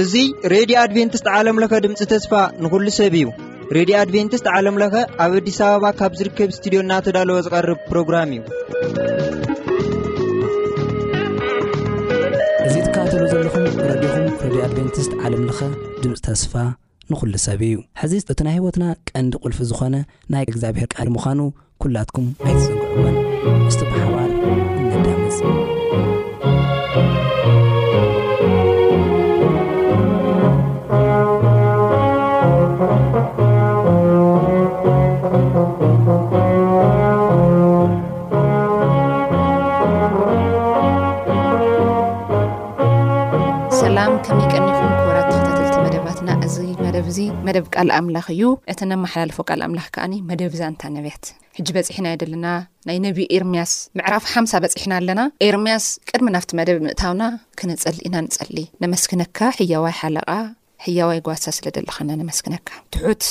እዙይ ሬድዮ ኣድቨንትስት ዓለምለኸ ድምፂ ተስፋ ንኹሉ ሰብ እዩ ሬድዮ ኣድቨንትስት ዓለምለኸ ኣብ ኣዲስ ኣበባ ካብ ዝርከብ ስትድዮ እናተዳለወ ዝቐርብ ፕሮግራም እዩ እዚ ትከታተሉ ዘለኹም ረድኹም ረድዮ ኣድቨንትስት ዓለምለኸ ድምፂ ተስፋ ንኹሉ ሰብ እዩ። ሕዚስ እቲ ናይ ሕይወትና ቀንዲ ቁልፊ ዝኾነ ናይ እግዚኣብሔር ቃል ምዃኑ ኩላትኩም ኣይትዘንግዕዎን። እስቲ ብሓባር እናዳምፅ። ሰላም ከመይ ቀኒኹም ክቡራት ተኸታተልቲ መደባትና እዚ መደብ እዚ መደብ ቃል ኣምላኽ እዩ እቲ ነመሓላልፎ ቃል ኣምላኽ ከዓኒ መደብ ዛንታ ነብያት ሕጂ በፂሕና የደለና ናይ ነቢ ኤርምያስ ምዕራፍ ሓምሳ በፂሕና ኣለና ኤርምያስ ቅድሚ ናብቲ መደብ ምእታውና ክነፀሊ ኢና ንፀሊ ነመስክነካ ሕያዋይ ሓለቓ ሕያዋይ ጓሳ ስለ ደለኻና ነመስክነካ ትሑት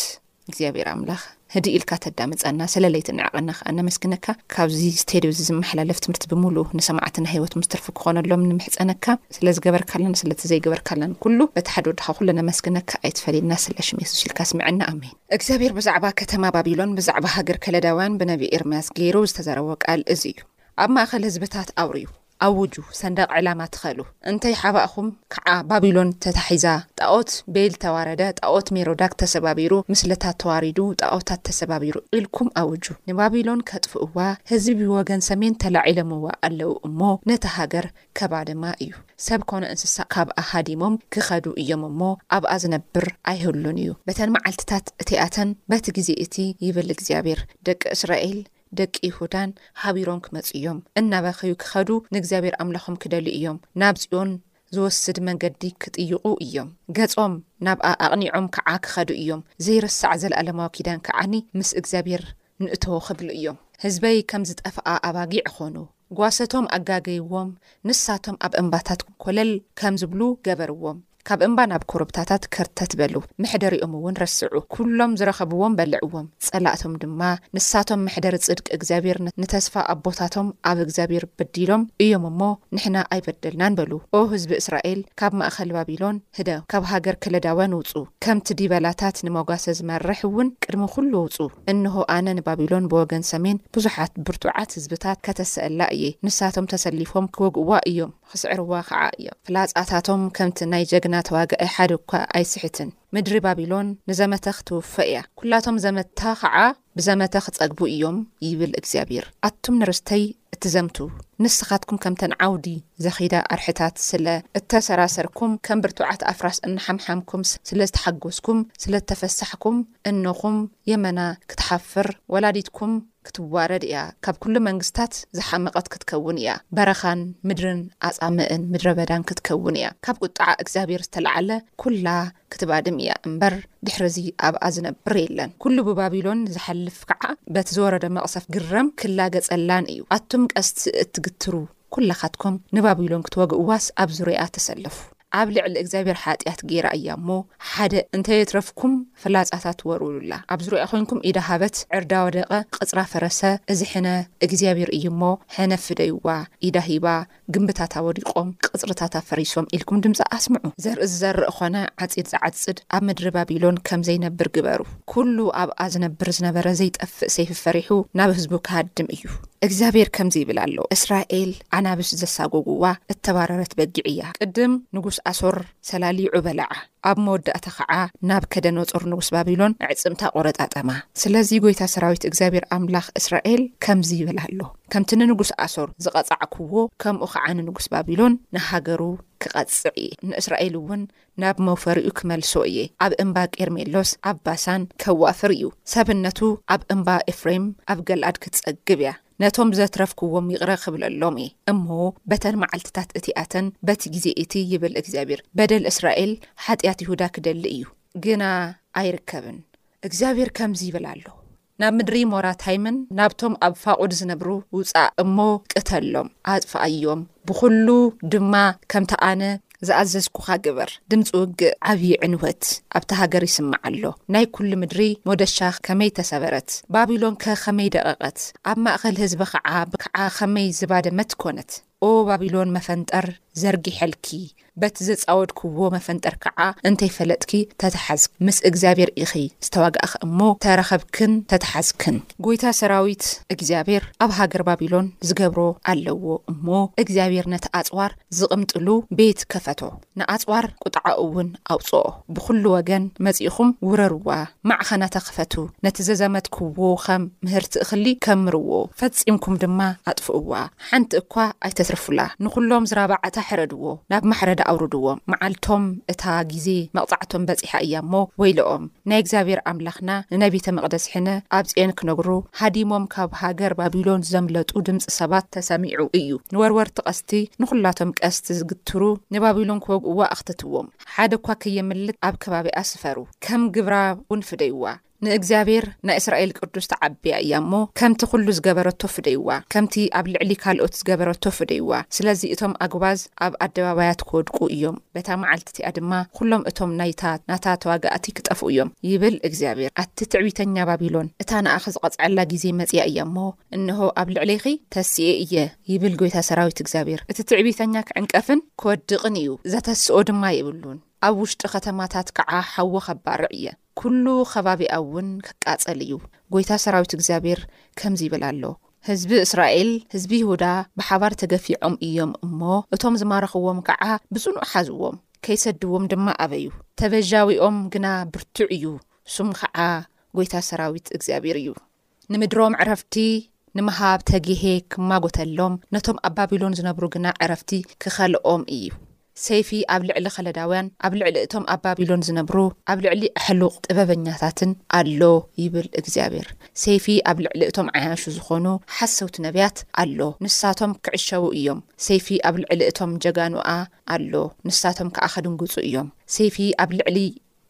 እግዚኣብሔር ኣምላኽ ህድእ ኢልካ ተዳምጸና ስለ ለይትንዕቐና ከኣ ነመስግነካ ካብዚ ስቴድዮ እዚ ዝመሓላለፍ ትምህርቲ ብምሉ ንሰማዕትና ህይወት ምስ ትርፊ ክኾነሎም ንምሕጸነካ ስለ ዝገበርካላን ስለቲ ዘይገበርካላን ኩሉ በቲ ሓደ ወድኻ ኩሉ ነመስግነካ ኣይትፈለየና ስለ ሽም የሱስ ኢልካ ስምዐና ኣሜን እግዚኣብሔር ብዛዕባ ከተማ ባቢሎን ብዛዕባ ሃገር ከለዳውያን ብነቢ ኤርምያስ ገይሩ ዝተዘረቦ ቃል እዚ እዩ ኣብ ማእኸል ህዝብታት ኣውርዩ ኣውጁ፣ ሰንደቕ ዕላማ ትኸሉ፣ እንተይ ሓባእኹም ክዓ ባቢሎን ተታሒዛ፣ ጣኦት ቤል ተዋረደ፣ ጣኦት ሜሮዳክ ተሰባቢሩ፣ ምስልታት ተዋሪዱ፣ ጣኦታት ተሰባቢሩ ኢልኩም ኣውጁ። ንባቢሎን ከጥፍእዋ ህዝቢ ብወገን ሰሜን ተላዒሎምዋ ኣለዉ እሞ ነታ ሃገር ከባደማ እዩ። ሰብ ኮነ እንስሳ ካብኣ ሃዲሞም ክኸዱ እዮም እሞ ኣብኣ ዝነብር ኣይህሉን እዩ። በተን መዓልትታት እቲኣተን በቲ ግዜ እቲ ይብል እግዚኣብሄር፣ ደቂ እስራኤል፣ ደቂ ይሁዳን ሐቢሮም ክመጹ እዮም፣ እናበኸዩ ክኸዱ ንእግዚኣብሔር ኣምላኾም ክደልዩ እዮም፣ ናብ ጽዮን ዝወስድ መንገዲ ክጥይቑ እዮም፣ ገጾም ናብኣ ኣቕኒዖም ከዓ ክኸዱ እዮም፣ ዘይርሳዕ ዘለዓለማዊ ኪዳን ከዓኒ ምስ እግዚኣብሔር ንእቶ ክብሉ እዮም። ሕዝበይ ከም ዝጠፍኣ ኣባጊዕ ኾኑ፣ ጓሶቶም ኣጋገይዎም፣ ንሳቶም ኣብ እምባታት ኰለል ከም ዝብሉ ገበርዎም፣ ካብ እምባ ናብ ኰረብታታት ከርተት በሉ፣ መሕደሪኦምውን ረስዑ፣ ኵሎም ዝረኸብዎም በልዕዎም፣ ጸላእቶም ድማ፣ ንሳቶም መሕደሪ ጽድቂ እግዚኣብሄር ንተስፋ ኣቦታቶም ኣብ እግዚኣብሄር በዲሎም እዮም እሞ፣ ንሕና ኣይበደልናን በሉ። ኦህ ህዝቢ እስራኤል፣ ካብ ማእከል ባቢሎን። ህደ ካብ ሃገር ከለዳውያን ውጹ፣ ከምቲ ዲበላታት ንመጓሰ ዝመርሕ እውን ቅድሚ ዅሉ ውጹ። እንሆ፣ ኣነ ንባቢሎን ብወገን ሰሜን ብዙሓት ብርቱዓት ህዝብታት ከተሰእላ እየ፣ ንሳቶም ተሰሊፎም ኪወግእዋ እዮም፣ ኺስዕርዋ ኸዓ እዮም። ፍላጻታቶም ከምቲ ናይ ጀግና ተዋጋኢ ሓደ እኳ ኣይስሕትን። ምድሪ ባቢሎን ንዘመተ ኽትውፈ እያ፣ ኵላቶም ዘመትታ ኸዓ ብዘመተ ኺጸግቡ እዮም ይብል እግዚኣብሄር። ኣቱም ንርስተይ እትዘምቱ፣ ንስኻትኩም ከምተን ዓውዲ ዘኺዳ ኣርሒታት ስለ እተሰራሰርኩም፣ ከም ብርቱዓት ኣፍራስ እናሓምሓምኩም ስለ ዝተሓጐስኩም፣ ስለ እተፈሳሕኩም፣ እኖኹም፣ የመና ክትሓፍር፣ ወላዲትኩም ክትዋረድ እያ፣ ካብ ኵሉ መንግስትታት ዝሓመቐት ክትከውን እያ፣ በረኻን ምድርን ኣጻምእን ምድረ በዳን ክትከውን እያ፣ ካብ ቍጥዓ እግዚኣብሄር ዝተላዕለ ኵላ ክትባድም እያ እምበር ድሕሪዚ ኣብኣ ዝነብር የለን። ኩሉ ብባቢሎን ዝሓልፍ ከዓ በቲ ዝወረደ መቅሰፍ ግረም ክላገጸላን እዩ። ኣቱም ቀስት እትግትሩ ኩላካትኩም ንባቢሎን ክትወግእዋስ ኣብ ዙርያኣ ተሰለፉ። ኣብ ልዕሊ እግዚኣብሔር ሓጢኣት ገይራ እያ እሞ ሓደ እንተየትረፍኩም ፍላጻታት ወርውሩላ። ኣብ ዙርያኣ ኮይንኩም ኢዳ ሃበት ዕርዳ ወደቀ ቅጽራ ፈረሰ እዚ ሕነ እግዚኣብሔር እዩ እሞ ሕነ ፍደይዋ ኢዳ ሂባ ግምብታት ኣወዲቆም ቅጽርታት ኣፈሪሶም ኢልኩም ድምጺ ኣስምዑ። ዘርኢ ዝዘርእ ኾነ ዓጺድ ዝዓጽድ ኣብ ምድሪ ባቢሎን ከም ዘይነብር ግበሩ። ኩሉ ኣብኣ ዝነብር ዝነበረ ዘይጠፍእ ሰይፊ ፈሪሑ ናብ ህዝቡ ክሃድም እዩ። እግዚኣብሄር ከምዚ ይብል ኣሎ፣ እስራኤል ኣናብስ ዘሳጎጉዋ እተባረረት በጊዕ እያ። ቅድም ንጉስ ኣሶር ሰላሊዑ በለዓ፣ ኣብ መወዳእታ ኸዓ ናብከደነጾር ንጉስ ባቢሎን ኣዕጽምታ ቆረጣጠማ። ስለዚ ጐይታ ሰራዊት እግዚኣብሄር ኣምላኽ እስራኤል ከምዚ ይብል ኣሎ። ከምቲ ንንጉስ ኣሶር ዝቐጻዕክዎ፣ ከምኡ ኸኣ ንንጉስ ባቢሎን ንሃገሩ ክቐጽዕ እየ፣ ንእስራኤል እውን ናብ መውፈሪኡ ክመልሶ እየ። ኣብ እምባ ቄርሜሎስ ኣብ ባሳን ከዋፍር እዩ፣ ሰብነቱ ኣብ እምባ ኤፍሬም ኣብ ገልኣድ ክትጸግብ እያ። ነቶም ዘትረፍክዎም ይቕረ ኽብለሎም እየ እሞ፣ በተን መዓልትታት እቲኣተን በቲ ግዜ እቲ፣ ይብል እግዚኣብሄር፣ በደል እስራኤል ሓጢኣት ይሁዳ ክደሊ እዩ፣ ግና ኣይርከብን። እግዚኣብሄር ከምዚ ይብል ኣሎ፣ ናብ ምድሪ ሞራታይምን ናብቶም ኣብ ፋቁድ ዝነብሩ ውጻእ እሞ ቅተሎም፣ ኣጥፍኣዮም፣ ብዅሉ ድማ ከምቲ ኣነ ዝኣዘዝኩኻ ግበር፣ ድምጺ ውግእ ዓብዪ ዕንወት ኣብታ ሃገር ይስማዕ ኣሎ፣ ናይ ኵሉ ምድሪ ሞደሻ ኸመይ ተሰበረት፣ ባቢሎንከ ኸመይ ደቐቐት፣ ኣብ ማእከል ህዝቢ ኸዓ ብክዓ ኸመይ ዝባደመት ኰነት። ኦ ባቢሎን መፈንጠር ዘርጊሐልኪ በቲ ዘጻወድክዎ መፈንጠር ከኣ እንተይፈለጥኪ ተተሓዝኪ ምስ እግዚኣብሔር ኢኺ ዝተዋጋእኺ እሞ ተረኸብክን ተተሓዝክን ጎይታ ሰራዊት እግዚኣብሔር ኣብ ሃገር ባቢሎን ዝገብሮ ኣለዎ እሞ እግዚኣብሔር ነቲ ኣጽዋር ዝቕምጥሉ ቤት ከፈቶ ንኣጽዋር ቍጥዓኡውን ኣውጽኦ፣ ብዅሉ ወገን መጺእኩም ውረርዋ፣ ማዕኸናታ ኽፈቱ፣ ነቲ ዘዘመትክዎ ኸም ምህርቲ እኽሊ ከምርዎ፣ ፈጺምኩም ድማ ኣጥፍእዋ፣ ሓንቲ እኳ ኣይተትርፉላ። ንዅሎም ዝራባዓታ ሕረድዎ፣ ናብ ማሕረዳ ኣውርድዎም፣ መዓልቶም፣ እታ ጊዜ መቕጻዕቶም በጺሓ እያ እሞ፣ ወይለኦም! ናይ እግዚኣብሔር ኣምላኽና ንናይ ቤተ መቕደስ ሕነ ኣብ ጽዮን ክነግሩ ሃዲሞም ካብ ሃገር ባቢሎን ዘምለጡ ድምጺ ሰባት ተሰሚዑ እዩ። ንወርወርቲ ቐስቲ ንዅላቶም ቀስት ዝግትሩ ንባቢሎን ክወግእዋ ኣኽተትዎም ሓደ እኳ ከየምልጥ ኣብ ከባቢኣ ስፈሩ ከም ግብራ ውን ፍደይዋ ንእግዚኣብሔር ናይ እስራኤል ቅዱስ ተዓብያ እያ እሞ ከምቲ ዅሉ ዝገበረቶ ፍደይዋ ከምቲ ኣብ ልዕሊ ካልኦት ዝገበረቶ ፍደይዋ ስለዚ እቶም ኣጕባዝ ኣብ ኣደባባያት ክወድቁ እዮም በታ መዓልቲ እቲኣ ድማ፣ ዅሎም እቶም ናይታ ናታ ተዋጋእቲ ኪጠፍኡ እዮም፣ ይብል እግዚኣብሄር። ኣቲ ትዕቢተኛ ባቢሎን፣ እታ ንኣኺ ዝቐጽዐላ ጊዜ መጺኣ እያ እሞ፣ እንሆ፣ ኣብ ልዕሌኺ ተስኤ እየ፣ ይብል ጐይታ ሰራዊት እግዚኣብሄር። እቲ ትዕቢተኛ ኪዕንቀፍን ኪወድቕን እዩ፣ ዘተስኦ ድማ የብሉን፣ ኣብ ውሽጢ ኸተማታት ከዓ ሓዊ ኸባርዕ እየ። ኩሉ ኸባቢኣ እውን ኪቃጸል እዩ። ጐይታ ሰራዊት እግዚኣብሄር ከምዚ ይብል ኣሎ፣ ህዝቢ እስራኤል፣ ህዝቢ ይሁዳ ብሓባር ተገፊዖም እዮም እሞ፣ እቶም ዝማረኽዎም ከኣ ብጽኑዕ ሓዝዎም፣ ከይሰድዎም ድማ ኣበዩ። ተበጃዊኦም ግና ብርቱዕ እዩ፣ ስሙ ኸዓ ጐይታ ሰራዊት እግዚኣብሄር እዩ። ንምድሮም ዕረፍቲ ንምሃብ ተጊሄ ክማጐተሎም፣ ነቶም ኣብ ባቢሎን ዝነብሩ ግና ዕረፍቲ ክኸልኦም እዩ። ሰይፊ ኣብ ልዕሊ ኸለዳውያን፣ ኣብ ልዕሊ እቶም ኣብ ባቢሎን ዝነብሩ፣ ኣብ ልዕሊ ኣሕሉቕ ጥበበኛታትን ኣሎ ይብል እግዚኣብሄር። ሰይፊ ኣብ ልዕሊ እቶም ዓያሹ ዝዀኑ ሓሰውቲ ነብያት ኣሎ፣ ንሳቶም ክዕሸዉ እዮም። ሰይፊ ኣብ ልዕሊ እቶም ጀጋኑኣ ኣሎ፣ ንሳቶም ከኣ ክድንግጹ እዮም። ሰይፊ ኣብ ልዕሊ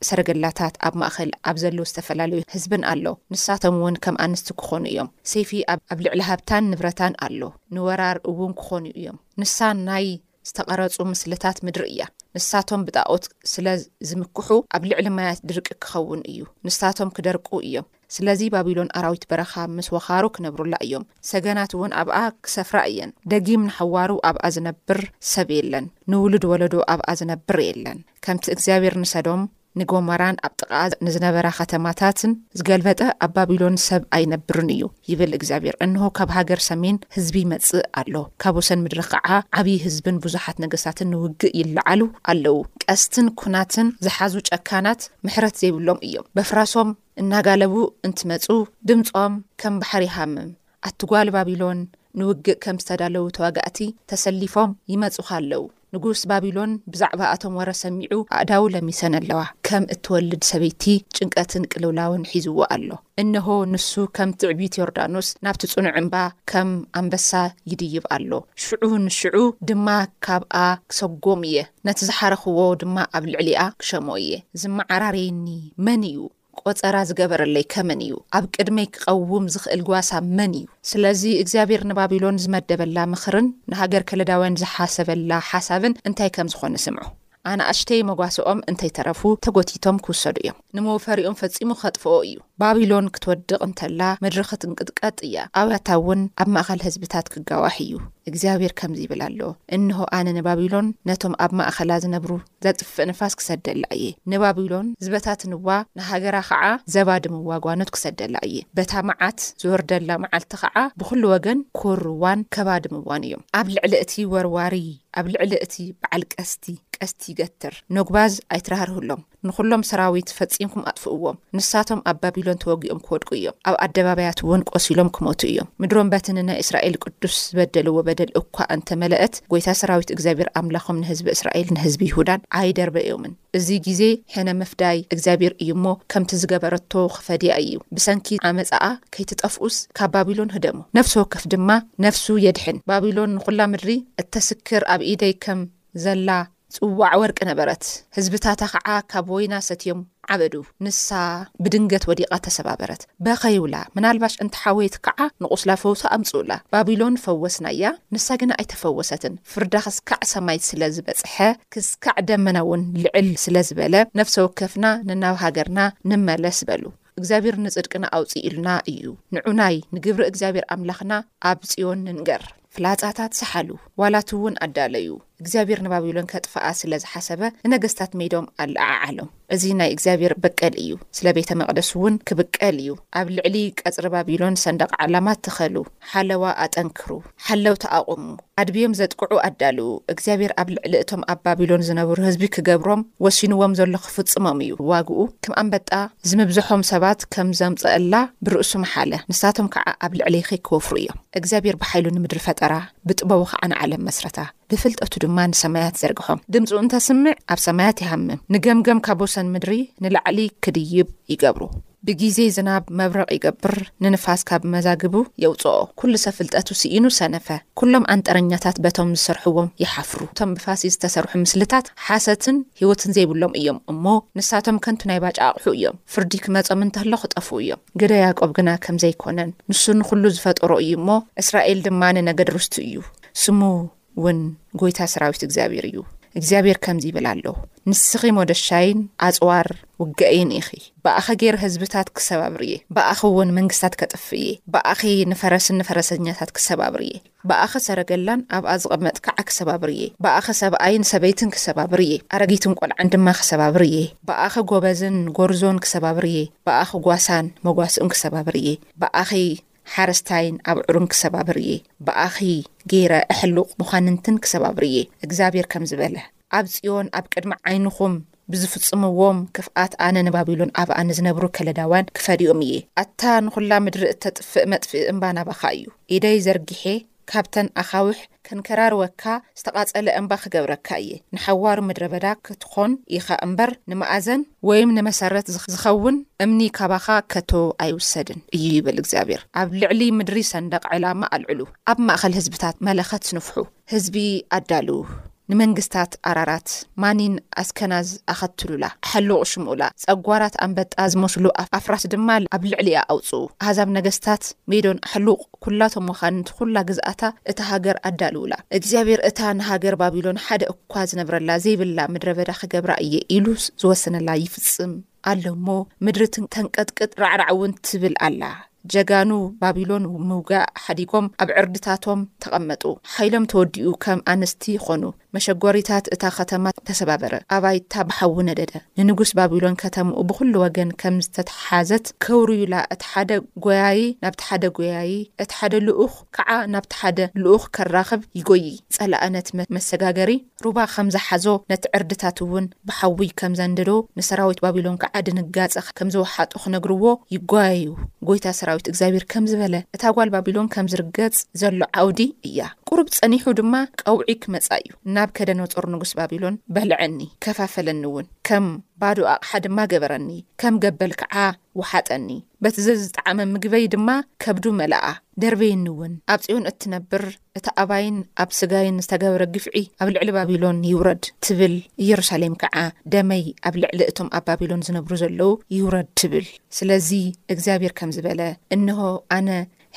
ሰረገላታት ኣብ ማእከል ኣብ ዘሉ ዝተፈላለዩ ህዝብን ኣሎ ንሳቶም ውን ከም ኣንስቲ ክኾኑ እዮም ሰይፊ ኣብ ኣብ ልዕሊ ሃብታን ንብረታን ኣሎ ንወራር እውን ክኾኑ እዮም ንሳ ናይ ዝተቐረጹ ምስልታት ምድሪ እያ ንሳቶም ብጣኦት ስለ ዝምክሑ ኣብ ልዕሊ ማያት ድርቂ ክኸውን እዩ ንሳቶም ክደርቁ እዮም ስለዚ ባቢሎን ኣራዊት በረኻ ምስ ወኻሩ ክነብሩላ እዮም፣ ሰገናት እውን ኣብኣ ክሰፍራ እየን። ደጊም ንሓዋሩ ኣብኣ ዝነብር ሰብ የለን፣ ንውሉድ ወለዶ ኣብኣ ዝነብር የለን። ከምቲ እግዚኣብሄር ንሰዶም፣ ንጎመራን ኣብ ጥቓኣ ንዝነበራ ኸተማታትን ዝገልበጠ፣ ኣብ ባቢሎን ሰብ ኣይነብርን እዩ፣ ይብል እግዚኣብሄር። እንሆ፣ ካብ ሃገር ሰሜን ህዝቢ ይመጽእ ኣሎ፣ ካብ ወሰን ምድሪ ኸዓ ዓብዪ ህዝብን ብዙሓት ነገስታትን ንውግእ ይለዓሉ ኣለዉ። ቀስትን ኵናትን ዝሓዙ ጨካናት ምሕረት ዘይብሎም እዮም፣ በፍራሶም እናጋለቡ እንትመጹ ድምጾም ከም ባሕሪ ይሃምም። ኣቲ ጓል ባቢሎን ንውግእ ከም ዝተዳለዉ ተዋጋእቲ ተሰሊፎም ይመጹኻ ኣለዉ። ንጉስ ባቢሎን ብዛዕባ ኣቶም ወረ ሰሚዑ ኣእዳዉ ለሚሰን ኣለዋ። ከም እትወልድ ሰበይቲ ጭንቀትን ቅልውላውን ሒዝዎ ኣሎ። እንሆ ንሱ ከም ትዕቢት ዮርዳኖስ ናብቲ ጽኑዕ እምባ ከም ኣንበሳ ይድይብ ኣሎ። ሽዑ ንሽዑ ድማ ካብኣ ክሰጎም እየ። ነቲ ዝሓረኽዎ ድማ ኣብ ልዕሊኣ ክሸሞ እየ። ዝመዓራረየኒ መን እዩ? ቈጸራ ዝገበረለይ ከ መን እዩ? ኣብ ቅድመይ ክቐውም ዝኽእል ጓሳ መን እዩ? ስለዚ፣ እግዚኣብሄር ንባቢሎን ዝመደበላ ምኽርን ንሃገር ከለዳውያን ዝሓሰበላ ሓሳብን እንታይ ከም ዝዀነ ስምዑ። ኣናእሽተይ መጓሰኦም እንተይተረፉ ተጐቲቶም ክውሰዱ እዮም። ንመወፈሪኦም ፈጺሙ ኼጥፍኦ እዩ። ባቢሎን ክትወድቕ እንተላ ምድሪ ኽትንቅጥቀጥ እያ፣ ኣብያታ እውን ኣብ ማእኸል ህዝብታት ክጋዋሕ እዩ። እግዚኣብሄር ከምዚ ይብል ኣሎ፣ እንሆ፣ ኣነ ንባቢሎን ነቶም ኣብ ማእኸላ ዝነብሩ ዘጥፍእ ንፋስ ክሰደላ እየ፣ ንባቢሎን ዝበታትንዋ፣ ንሃገራ ኸዓ ዘባድምዋ ጓኖት ክሰደላ እየ። በታ መዓት ዝወርደላ መዓልቲ ኸዓ ብዅሉ ወገን ክወርዋን ከባድምዋን እዮም። ኣብ ልዕሊ እቲ ወርዋሪ፣ ኣብ ልዕሊ እቲ በዓል ቀስቲ፣ ቀስቲ ይገትር፣ ነጕባዝ ኣይትራህርህሎም። ንዅሎም ሰራዊት ፈጺምኩም ኣጥፍእዎም፣ ንሳቶም ኣብ ባቢሎን ተወጊኦም ኪወድቁ እዮም፣ ኣብ ኣደባባያትውን ቈሲሎም ኪሞቱ እዮም። ምድሮም በቲ ንናይ እስራኤል ቅዱስ ዝበደልዎ በደል እኳ እንተ መለአት፣ ጐይታ ሰራዊት እግዚኣብሄር ኣምላኾም ንህዝቢ እስራኤልን ንህዝቢ ይሁዳን ኣይደርበዮምን። እዚ ጊዜ ሕነ ምፍዳይ እግዚኣብሄር እዩ እሞ፣ ከምቲ ዝገበረቶ ኺፈድያ እዩ። ብሰንኪ ዓመጻኣ ከይትጠፍኡስ፣ ካብ ባቢሎን ህደሙ። ነፍሲ ወከፍ ድማ ነፍሱ የድሕን። ባቢሎን ንዅላ ምድሪ እተስክር ኣብ ኢደይ ከም ዘላ ጽዋዕ ወርቂ ነበረት፣ ህዝብታታ ኸዓ ካብ ወይና ሰትዮም ዓበዱ። ንሳ ብድንገት ወዲቓ ተሰባበረት። በኸዩላ። ምናልባሽ እንተ ሓወየት ከዓ ንቝስላ ፈውሲ ኣምጽኡላ። ባቢሎን ፈወስናያ፣ ንሳ ግና ኣይተፈወሰትን። ፍርዳ ኽስካዕ ሰማይ ስለ ዝበጽሐ፣ ክስካዕ ደመና'ውን ልዕል ስለ ዝበለ፣ ነፍሰ ወከፍና ነናብ ሃገርና ንመለስ በሉ። እግዚኣብሔር ንጽድቅና ኣውጽኡልና እዩ ንዑናይ ንግብሪ እግዚኣብሔር ኣምላኽና ኣብ ጽዮን ንንገር ፍላጻታት ሰሓሉ ዋላትውን ኣዳለዩ እግዚኣብሔር ንባቢሎን ከጥፍኣ ስለ ዝሓሰበ ንነገስታት ሜዶም ኣለዓዓሎም እዚ ናይ እግዚኣብሔር በቀል እዩ ስለ ቤተ መቅደስውን ክብቀል እዩ ኣብ ልዕሊ ቀጽሪ ባቢሎን ሰንደቅ ዓላማት ትኸሉ ሓለዋ ኣጠንክሩ ሓለውቲ ኣቑሙ፣ ኣድብዮም ዘጥቅዑ ኣዳልዉ፣ እግዚኣብሄር ኣብ ልዕሊ እቶም ኣብ ባቢሎን ዝነብሩ ህዝቢ ክገብሮም ወሲንዎም ዘሎ ክፍጽሞም እዩ፣ ዋግኡ ከም ኣንበጣ ዝምብዝሖም ሰባት ከም ዘምጸእላ ብርእሱ መሓለ፣ ንሳቶም ከኣ ኣብ ልዕሊኺ ክወፍሩ እዮም። እግዚኣብሄር ብሓይሉ ንምድሪ ፈጠራ፣ ብጥበቡ ከኣ ንዓለም መስረታ፣ ብፍልጠቱ ድማ ንሰማያት ዘርግሖም። ድምጹ እንተስምዕ ኣብ ሰማያት ይሃምም፣ ንገምገም ካብ ወሰን ምድሪ ንላዕሊ ክድይብ ይገብሩ። ብጊዜ ዝናብ መብረቕ ይገብር ንንፋስ ካብ መዛግቡ የውጽኦ ኩሉ ሰብ ፍልጠቱ ስኢኑ ሰነፈ ኩሎም ኣንጠረኛታት በቶም ዝሰርሕዎም ይሓፍሩ እቶም ብፋሲ ዝተሰርሑ ምስልታት ሓሰትን ሂወትን ዘይብሎም እዮም እሞ ንሳቶም ከንቱ ናይ ባጫ ኣቕሑ እዮም ፍርዲ ክመጾም እንተሎ ክጠፍኡ እዮም ግደ ያቆብ ግና ከምዘይኮነን ንሱ ንኹሉ ዝፈጠሮ እዩ እሞ እስራኤል ድማ ንነገድ ርስቱ እዩ ስሙ ውን ጎይታ ሰራዊት እግዚኣብሔር እዩ እግዚኣብሔር ከምዚ ይብል ኣሎ ንስኺ ሞደሻይን ኣጽዋር ውገእይን ኢኺ ብኣኺ ገይረ ህዝብታት ክሰባብር እየ ብኣኺ ውን መንግስታት ከጥፍ እየ ብኣኺ ንፈረስን ንፈረሰኛታት ክሰባብር እየ ብኣኺ ሰረገላን ኣብኣ ዝቐመጥ ከዓ ክሰባብር እየ ብኣኺ ሰብኣይን ሰበይትን ክሰባብር እየ ኣረጊትን ቆልዓን ድማ ክሰባብር እየ ብኣኺ ጎበዝን ጎርዞን ክሰባብር እየ ብኣኺ ጓሳን መጓስኡን ክሰባብር እየ ብኣኺ ሓረስታይን ኣብዑርን ክሰባብር እየ፣ ብኣኺ ገይረ እሕሉቕ መኳንንትን ክሰባብር እየ፣ እግዚኣብሄር ከምዚ በለ፣ ኣብ ጽዮን ኣብ ቅድሚ ዓይንኹም ብዝፍጽምዎም ክፍኣት ኣነ ንባቢሎን ኣብኣ ንዝነብሩ ከለዳውያን ክፈድዮም እየ፣ ኣታ ንዅላ ምድሪ እተጥፍእ መጥፍኢ እምባ ናባኻ እዩ፣ ኢደይ ዘርጊሐ ካብተን ኣኻውሕ ከንከራርወካ ዝተቓጸለ እምባ ክገብረካ እየ፣ ንሓዋሩ ምድረ በዳ ክትኾን ኢኻ እምበር ንማእዘን ወይም ንመሰረት ዝኸውን እምኒ ካባኻ ከቶ ኣይውሰድን እዩ ይብል እግዚኣብሔር። ኣብ ልዕሊ ምድሪ ሰንደቕ ዕላማ ኣልዕሉ፣ ኣብ ማእከል ህዝብታት መለኸት ንፍሑ፣ ህዝቢ ኣዳልው። ንመንግስታት ኣራራት፣ ማኒን ኣስከናዝ ኣኸትሉላ፣ ኣሐሉቑ ሽምኡላ፣ ጸጓራት ኣንበጣ ዝመስሉ ኣፍራስ ድማ ኣብ ልዕሊኣ ኣውጽኡ። ኣህዛብ ነገስታት ሜዶን ኣሕሉቕ፣ ኵላቶም መዃንንቲ ኵላ ግዝኣታ እታ ሃገር ኣዳልዉላ። እግዚኣብሄር እታ ንሃገር ባቢሎን ሓደ እኳ ዝነብረላ ዘይብላ ምድረ በዳ ኽገብራ እየ ኢሉ ዝወሰነላ ይፍጽም። ኣሎ እሞ ምድሪ ተንቀጥቅጥ ራዕራዕ እውን ትብል ኣላ። ጀጋኑ ባቢሎን ምውጋእ ሓዲጎም ኣብ ዕርድታቶም ተቐመጡ። ሓይሎም ተወዲኡ ከም ኣንስቲ ኾኑ። መሸጐሪታት እታ ኸተማ ተሰባበረ፣ ኣባይታ ብሓዊ ነደደ። ንንጉስ ባቢሎን ከተምኡ ብዅሉ ወገን ከም ዝተትሓዘት ከውርዩላ እቲ ሓደ ጐያዪ ናብቲ ሓደ ጐያዪ እቲ ሓደ ልኡኽ ከዓ ናብቲ ሓደ ልኡኽ ከራኽብ ይጐዪ። ፀላእነት መሰጋገሪ። ሩባ ኸም ዝሓዞ፣ ነቲ ዕርድታቱ እውን ብሓዊ ኸም ዘንደዶ፣ ንሰራዊት ባቢሎን ከዓ ድንጋፀ ኸም ዝወሓጦ ኽነግርዎ ይጓየዩ። ጐይታ ሰራዊት እግዚኣብሄር ከምዚ በለ፣ እታ ጓል ባቢሎን ከም ዝርገፅ ዘሎ ዓውዲ እያ፣ ቍሩብ ፀኒሑ ድማ ቀውዒ ክመፃ እዩ፣ ናቡከደነፆር ንጉስ ባቢሎን በልዐኒ፣ ከፋፈለኒ እውን፣ ከም ባዶ ኣቕሓ ድማ ገበረኒ፣ ከም ገበል ከዓ ወሓጠኒ፣ በቲ ዘዝጠዓመ ምግበይ ድማ ከብዱ መልኣ፣ ደርበየኒ እውን፣ ኣብ ፅዮን እትነብር እቲ ኣባይን ኣብ ስጋይን ዝተገብረ ግፍዒ ኣብ ልዕሊ ባቢሎን ይውረድ ትብል፣ ኢየሩሳሌም ከኣ ደመይ ኣብ ልዕሊ እቶም ኣብ ባቢሎን ዝነብሩ ዘለዉ ይውረድ ትብል። ስለዚ እግዚኣብሔር ከምዚ በለ፣ እንሆ፣ ኣነ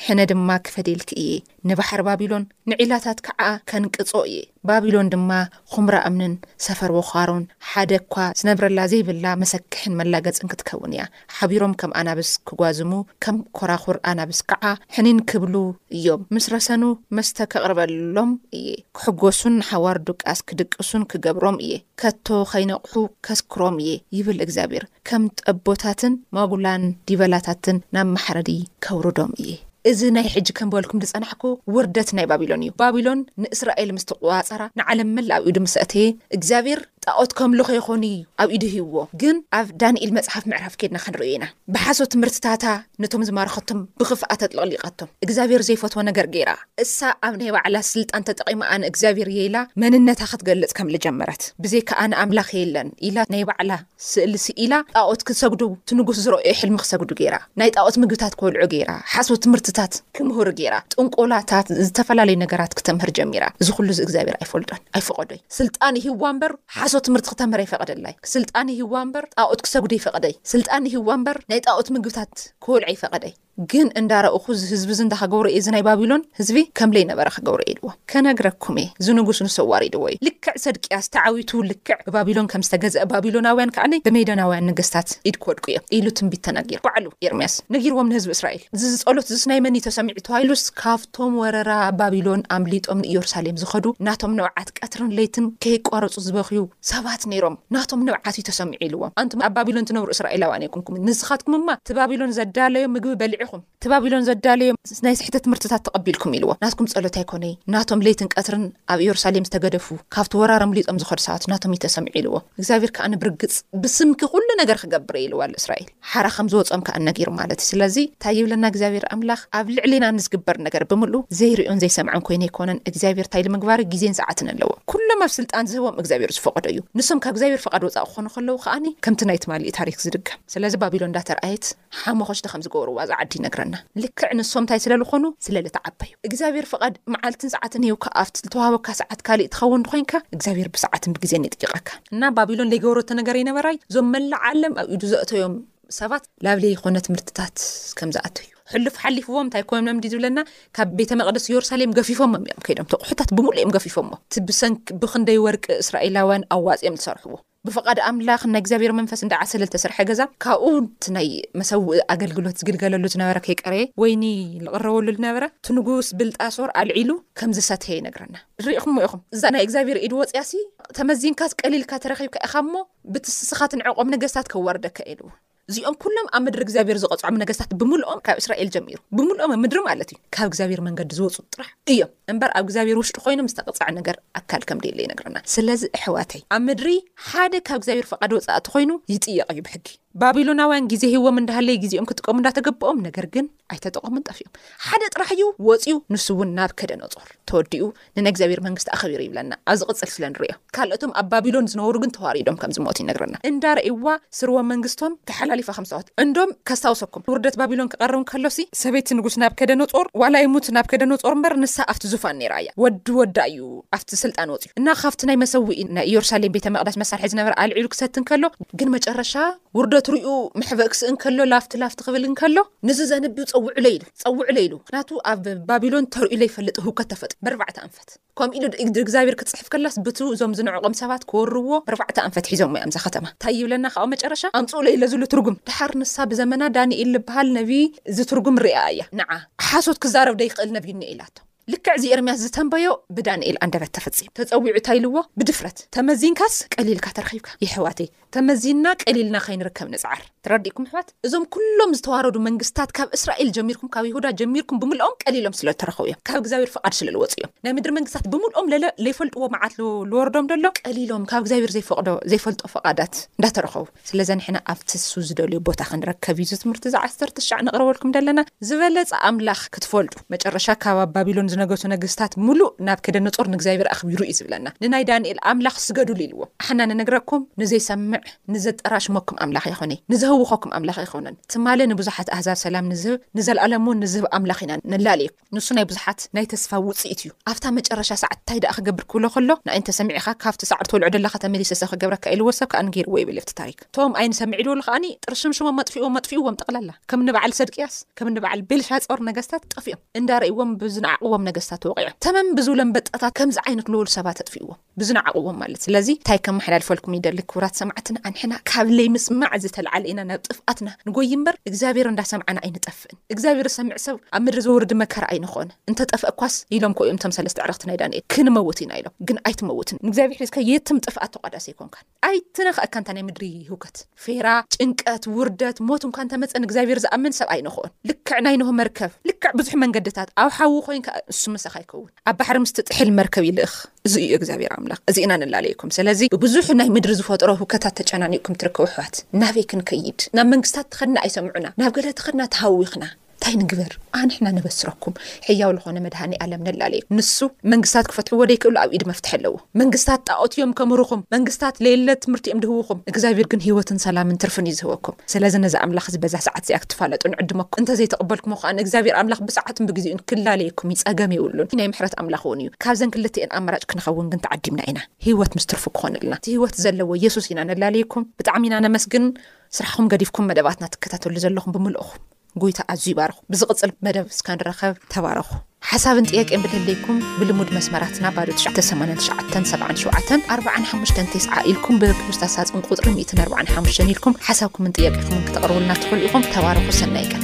ሕነ ድማ ክፈድየልኪ እየ፣ ንባሕሪ ባቢሎን ንዒላታት ከኣ ከንቅጾ እየ፣ ባቢሎን ድማ ኹምራ እምንን ሰፈር ወዃሮን፣ ሓደ እኳ ዝነብረላ ዘይብላ መሰክሕን መላገጽን ክትከውን እያ። ሓቢሮም ከም ኣናብስ ክጓዝሙ፣ ከም ኮራኹር ኣናብስ ከኣ ሕኒን ክብሉ እዮም። ምስ ረሰኑ መስተ ከቕርበሎም እየ። ክሕጎሱን ንሓዋሩ ድቃስ ክድቅሱን ክገብሮም እየ። ከቶ ኸይነቕሑ ከስክሮም እየ፣ ይብል እግዚኣብሄር። ከም ጠቦታትን ማጉላን ዲበላታትን ናብ ማሕረዲ ከውርዶም እየ። እዚ ናይ ሕጂ ከም በልኩም ዝጸናሕኩ ውርደት ናይ ባቢሎን እዩ። ባቢሎን ንእስራኤል ምስ ተቖጻጸራ ንዓለም መላእ ኣብ ኢዱ ምስ ኣእተየ፣ እግዚኣብሄር፣ ጣኦት ከምልኹ ይኹን እዩ ኣብ ኢዱ ሂብዎ ግን ኣብ ዳኒኤል መጽሓፍ ምዕራፍ ኬድና ክንርእዮ ኢና ብሓሶት ትምህርትታታ ነቶም ዝማረኸቶም ብኽፍኣት ኣጥለቕሊቓቶም እግዚኣብሔር ዘይፈትዎ ነገር ገይራ እሳ ኣብ ናይ ባዕላ ስልጣን ተጠቒማ ኣነ እግዚኣብሔር እየ ኢላ መንነታ ክትገልጽ ከምልጀመረት ብዘይካ ኣነ ኣምላኽ የለን ኢላ ናይ ባዕላ ስእሊ ስኢላ ጣኦት ክሰግዱ እቲ ንጉስ ዝረኦዮ ሕልሚ ክሰግዱ ገይራ ናይ ጣኦት ምግብታት ክበልዑ ገይራ ሓሶት ትምህርትታት ክምህሩ ገይራ ጥንቆላታት ዝተፈላለዩ ነገራት ክተምህር ጀሚራ እዚ ኩሉ እዚ እግዚኣብሔር ኣይፈልጦን ኣይፈቐዶይ። ስልጣን ይህዋ እምበር ሓሶት ትምህርቲ ክተምህር ኣይፈቐደላይ። ስልጣን ይህዋ እምበር ጣኦት ክሰግዱ ይፈቐደይ። ስልጣን ይህዋ እምበር ናይ ጣኦት ምግብታት ክበልዑ ኣይፈቐደይ። ግን እንዳ ረእኹ እዚ ህዝቢ እዚ እንዳ ክገብሮ እየ እዚ ናይ ባቢሎን ህዝቢ ከም ለይነበረ ክገብሮ እየ ኢልዎም። ከነግረኩም እየ እዚ ንጉስ ንሱ ኣዋሪድዎ እዩ። ልክዕ ሰድቅያስ ተዓዊቱ ልክዕ ብባቢሎን ከም ዝተገዝኣ ባቢሎናውያን ከዓኒ ብሜዶናውያን ነገስታት ኢድ ክወድቁ እዮም ኢሉ ትንቢት ተናጊሩ ባዕሉ ኤርምያስ ነጊርዎም ንህዝቢ እስራኤል። እዚ እዚ ጸሎት እዝስ ናይ መን እዩ ተሰሚዑ ተባሂሉስ ካብ እቶም ወረራ ባቢሎን ኣምሊጦም ንኢዮርሳሌም ዝኸዱ ናቶም ንብዓት ቀትርን ለይትን ከየቋረጹ ዝበኽዩ ሰባት ነይሮም። ናቶም ንብዓት'ዩ ተሰሚዑ ኢልዎም። ኣንቱም ኣብ ባቢሎን ትነብሩ እስራኤላውያን ኣይኮንኩምን። ንስኻትኩም እማ እቲ ባቢሎን ዘዳለዮ ምግቢ በሊዕኹም። እቲ ባቢሎን ዘዳለዮ ናይ ስሕተት ትምህርትታት ተቐቢልኩም ኢልዎም። ናትኩም ጸሎት ኣይኮነይ ናቶም ለይትን ቀትርን ኣብ ኢዮርሳሌም ዝተገደፉ ካብቲ ወራር ኣምሊጦም ዝኸዱ ሰባት ናቶም'ዩ ተሰሚዑ ኢልዎም። እግዚኣብሄር ከኣ ንብርግጽ ብስምኪ ኩሉ ነገር ክገብር'የ ኢልዋ ኣሎ እስራኤል። ሓራ ከም ዝወጾም ከኣ ነጊሩ ማለት እዩ ስለዚ ታይ ይብለና እግዚኣብሔር ኣምላኽ ኣብ ልዕሌና ንዝግበር ነገር ብምልኡ ዘይርእዮን ዘይሰምዐን ኮይኑ ኣይኮነን እግዚኣብሔር ታይ ልምግባሪ ግዜን ሰዓትን ኣለዎ ኩሎም ኣብ ስልጣን ዝህቦም እግዚኣብሔር ዝፈቀዶ እዩ ንሶም ካብ እግዚኣብሔር ፈቃድ ወጻኢ ክኮኑ ከለዉ ከኣኒ ከምቲ ናይ ትማሊ ታሪክ ዝድገም ስለዚ ባቢሎን እንዳተርኣየት ሓሞኮሽቲ ከም ዝገበርዋ እዛ ዓዲ ይነግረና ልክዕ ንሶም ታይ ስለ ልኮኑ ስለ ልተዓበዩ። እግዚኣብሔር ፍቓድ መዓልትን ሰዓትን ሂብካ ኣብቲ ዝተዋህበካ ሰዓት ካሊእ ትኸውን እንተኾይንካ እግዚኣብሔር ብሰዓትን ብግዜን ይጥይቐካ እና ባቢሎን ለይገበረቶ ነገር ኣይነበራይ እዞም መላእ ዓለም ኣብ ኢዱ ዘእተዮም ሰባት ላብ ለይኾነ ትምህርትታት ከም ዝኣተዩ ሕሉፍ ሓሊፍዎም እንታይ ኮይኖም ዲ ዝብለና ካብ ቤተ መቅደስ የሩሳሌም ገፊፎሞም እዮም ከይዶም ተቑሑታት ብምሉእ እዮም ገፊፎሞ እቲ ብሰንኪ ብክንደይ ወርቂ እስራኤላውያን ኣዋፂኦም ዝሰርሕዎ ብፍቓድ ኣምላኽ ንእግዚኣብሔር መንፈስ እንዳ ዓሰለ ዝተሰርሐ ገዛ ካብኡ እቲ ናይ መሰውኢ ኣገልግሎት ዝግልገለሉ ዝነበረ ከይቀረየ ወይኒ ልቕረበሉ ልነበረ እቲ ንጉስ ብልጣሶር ኣልዒሉ ከም ዝሰተየ ይነግረና። ርኢኹሞ ኢኹም እዛ ናይ እግዚኣብሔር ኢድ ወጽያሲ ተመዚንካስ ቀሊልካ ተረኺብካ ኢኻ እሞ ብትስስኻ ትንዕቆም ነገስታት ከዋርደካ እየ ኢልዎ። እዚኦም ኩሎም ኣብ ምድሪ እግዚኣብሔር ዝቐጽዖም ነገስታት ብምልኦም ካብ እስራኤል ጀሚሩ ብምልኦም ኣብ ምድሪ ማለት እዩ ካብ እግዚኣብሔር መንገዲ ዝወፁ ጥራሕ እዮም እምበር ኣብ እግዚኣብሔር ውሽጢ ኮይኖም ዝተቐፅዐ ነገር ኣካል ከም ደየለ ይነግረና ስለዚ እሕዋተይ ኣብ ምድሪ ሓደ ካብ እግዚኣብሔር ፈቓድ ወፃእቲ ኮይኑ ይጥየቕ እዩ ብሕጊ ባቢሎናውያን ግዜ ህይዎም እንዳሃለየ ግዜኦም ክጥቀሙ እንዳተገበኦም ነገር ግን ኣይተጠቐሙን ጠፊኦም ሓደ ጥራሕ እዩ ወፅኡ ንሱ እውን ናብ ከደነፆር ተወዲኡ ንናይ እግዚኣብሔር መንግስቲ ኣኸቢሩ ይብለና ኣብ ዝቕፅል ስለ ንሪኦ ካልኦቶም ኣብ ባቢሎን ዝነበሩ ግን ተዋሪዶም ከም ዝሞት ይነግረና እንዳርእይዋ ስርወ መንግስቶም ተሓላሊፋ ከም ዝተዋት እንዶም ከስታውሰኩም ውርደት ባቢሎን ክቐርብ ከሎሲ ሰበይቲ ንጉስ ናብ ከደነፆር ዋላ ይሙት ናብ ከደነፆር እምበር ንሳ ኣብቲ ዙፋን ነይራ እያ ወዲ ወዳ እዩ ኣብቲ ስልጣን ወፅኡ እና ካብቲ ናይ መሰውኢ ናይ ኢየሩሳሌም ቤተ መቅደስ መሳርሒ ዝነበረ ኣልዒሉ ክሰትን ከሎ ግን መጨረሻ ውርደት ርእዩ መሕበእ ክስእ እንከሎ ላፍቲ ላፍቲ ክብል እንከሎ ንዚ ዘንብብ ጸውዑለይ ኢሉ ጸውዑለይ ኢሉ ምክንያቱ ኣብ ባቢሎን ተርእዩ ለይፈልጥ ህውከት ተፈጥ በርባዕተ ኣንፈት ከምኡ ኢሉ እግዚኣብሔር ክትጽሕፍ ከላስ ብቱ እዞም ዝንዕቆም ሰባት ክወርዎ በርባዕተ ኣንፈት ሒዞም እዛ ከተማ እንታይ ይብለና ካብኡ መጨረሻ ኣምጽኡለይ ለዝሉ ትርጉም ድሓር ንሳ ብዘመና ዳንኤል ልብሃል ነቢ እዚ ትርጉም ርእያ እያ ንዓ ሓሶት ክዛረብ ደይክእል ነብዩ እኒኤ ኢላቶ ልክዕ እዚ ኤርምያስ ዝተንበዮ ብዳንኤል ኣንደበት ተፈጺሙ። ተጸዊዑ እታይ ኢልዎ ብድፍረት ተመዚንካስ ቀሊልካ ተረኺብካ። የሕዋተይ ተመዚንና ቀሊልና ከይንርከብ ንጽዓር። ተረዲእኩም የሕዋት እዞም ኩሎም ዝተዋረዱ መንግስታት ካብ እስራኤል ጀሚርኩም ካብ ይሁዳ ጀሚርኩም ብምልኦም ቀሊሎም ስለ እተረኸቡ እዮም። ካብ እግዚኣብሄር ፍቓድ ስለ ልወጹ እዮም። ናይ ምድሪ መንግስታት ብምልኦም ለለ ለይፈልጥዎ መዓት ልወርዶም ደሎ ቀሊሎም ካብ እግዚኣብሄር ዘይፈቕዶ ዘይፈልጦ ፍቓዳት እንዳተረኸቡ። ስለዚ ንሕና ኣብቲ ንሱ ዝደልዮ ቦታ ክንረከብ እዩ እዚ ትምህርቲ እዚ ዓሰርተ ትሽዓ ነቅርበልኩም ደለና ዝበለጸ ኣምላኽ ክትፈልጡ መጨረሻ ካብ ኣብ ባቢሎን ዝነገሱ ነግስታት ምሉእ ናብከደነጾር ንእግዚኣብሔር ኣኽቢሩ እዩ ዝብለና ንናይ ዳንኤል ኣምላኽ ስገዱሉ ኢልዎ ኣሕና ንነግረኩም ንዘይሰምዕ ንዘጠራሽመኩም ኣምላኽ ኣይኾነይ ንዘህውኸኩም ኣምላኽ ኣይኾነን ትማሊ ንብዙሓት ኣህዛብ ሰላም ንዝህብ ንዘልኣለም ውን ንዝህብ ኣምላኽ ኢና ነላልየኩም። ንሱ ናይ ብዙሓት ናይ ተስፋ ውጽኢት እዩ። ኣብታ መጨረሻ ሰዓት ታይ ደኣ ክገብር ክብሎ ከሎ ንኣይ እንተ ሰሚዕኻ ካብቲ ጻዕሪ ትበልዖ ደለኻ ተመሊሰ ሰብ ክገብረካ ኢልዎ ሰብ ከኣ ንገይርዎ ይብል ኣብቲ ታሪክ ቶም ኣይ ንሰምዕ ኢልዎሉ ከኣ ጥርሽምሽሞም ኣጥፊእዎም ኣጥፊእዎም ጠቅላላ ከም ንበዓል ሰድቅያስ ከም ንበዓል ቤልሻጾር ነገስታት ጠፊኦም እንዳ ረእዎም ብዝነዓቅዎም ነገስታት ተወቂዖም ተመም ብዝብሎም በጣታት ከምዚ ዓይነት ልኡል ሰባት ኣጥፊእዎም ብዝነዓቕዎም ማለት ስለዚ እንታይ ከመሓላልፈልኩም ይደሊ ክቡራት ሰማዕትና ኣንሕና ካብ ለይምስማዕ ዝተልዓለ ኢና ናብ ጥፍኣትና ንጎይ እምበር እግዚኣብሔር እንዳሰምዓና ኣይንጠፍእን እግዚኣብሔር ዝሰምዕ ሰብ ኣብ ምድሪ ዘውርድ መከራ ኣይንኾን እንተጠፈእኳስ ኢሎም ኮእዮም እቶም ሰለስተ ዕረኽቲ ናይ ዳንኤል ክንመውት ኢና ኢሎም ግን ኣይትመውትን ንእግዚኣብሔር ሒዝካ የትም ጥፍኣት ተቋዳሲ ኣይኮንካን ኣይትነኽ እካ እንታ ናይ ምድሪ ህውከት ፌራ ጭንቀት ውርደት ሞት እንኳ እንተመጸ ንእግዚኣብሔር ዝኣምን ሰብ ኣይነኽኦን ልክዕ ናይ ኖህ መርከብ ልክዕ ብዙሕ መንገድታት ኣብ ሓዊ ኮይንካ ንሱ ምሳኻ ይከውን ኣብ ባሕሪ ምስ ትጥሕል መርከብ ይልእኽ እዚ እዩ እግዚኣብሔር ኣምላኽ እዚ ኢና ንላለየኩም ስለዚ ብብዙሕ ናይ ምድሪ ዝፈጥሮ ህውከታት ተጨናኒቕኩም ትርከቡ ኣሕዋት ናበይ ክንከይድ ናብ መንግስታት ተኸድና ኣይሰምዑና ናብ ገለ ተኸድና ተሃዊኽና ታይ ንግበር ኣንሕና ነበስረኩም ሕያው ልኾነ መድሃኒ ኣለም ነላለዩ ንሱ መንግስታት ክፈትሕዎ ደይክእሉ ኣብ ኢድ መፍትሒ ኣለዎ መንግስታት ጣኦት እዮም ከምሩኹም መንግስታት ለየለ ትምህርቲ እዮም ድህውኹም እግዚኣብሔር ግን ህይወትን ሰላምን ትርፍን እዩ ዝህወኩም ስለዚ ነዚ ኣምላኽ እዚ በዛ ሰዓት እዚኣ ክትፋለጡ ንዕድመኩም እንተዘይተቕበልኩሞ ከኣ ንእግዚኣብሔር ኣምላኽ ብሰዓቱን ብግዜኡን ክላለየኩም እዩ ጸገም የብሉን ናይ ምሕረት ኣምላኽ እውን እዩ ካብዘን ክልትኤን ኣማራጭ ክንኸውን ግን ተዓዲምና ኢና ህይወት ምስ ትርፉ ክኾነልና እቲ ህይወት ዘለዎ ኢየሱስ ኢና ነላለየኩም ብጣዕሚ ኢና ነመስግን ስራሕኹም ገዲፍኩም መደባትና ትከታተሉ ዘለኹም ብምልእኹም ጎይታ ኣዝዩ ይባርኹ። ብዝቕጽል መደብ እስካ ንራኸብ ተባረኹ። ሓሳብን ጥያቄን ብልህልይኩም ብልሙድ መስመራትና ባዶ 9877445 ቴስዓ ኢልኩም ብፖስታ ሳጽን ቁጽሪ 145 ኢልኩም ሓሳብኩምን ጥያቄኹምን ክተቕርቡልና ትኽእሉ ኢኹም። ተባረኹ። ሰናይ ቀን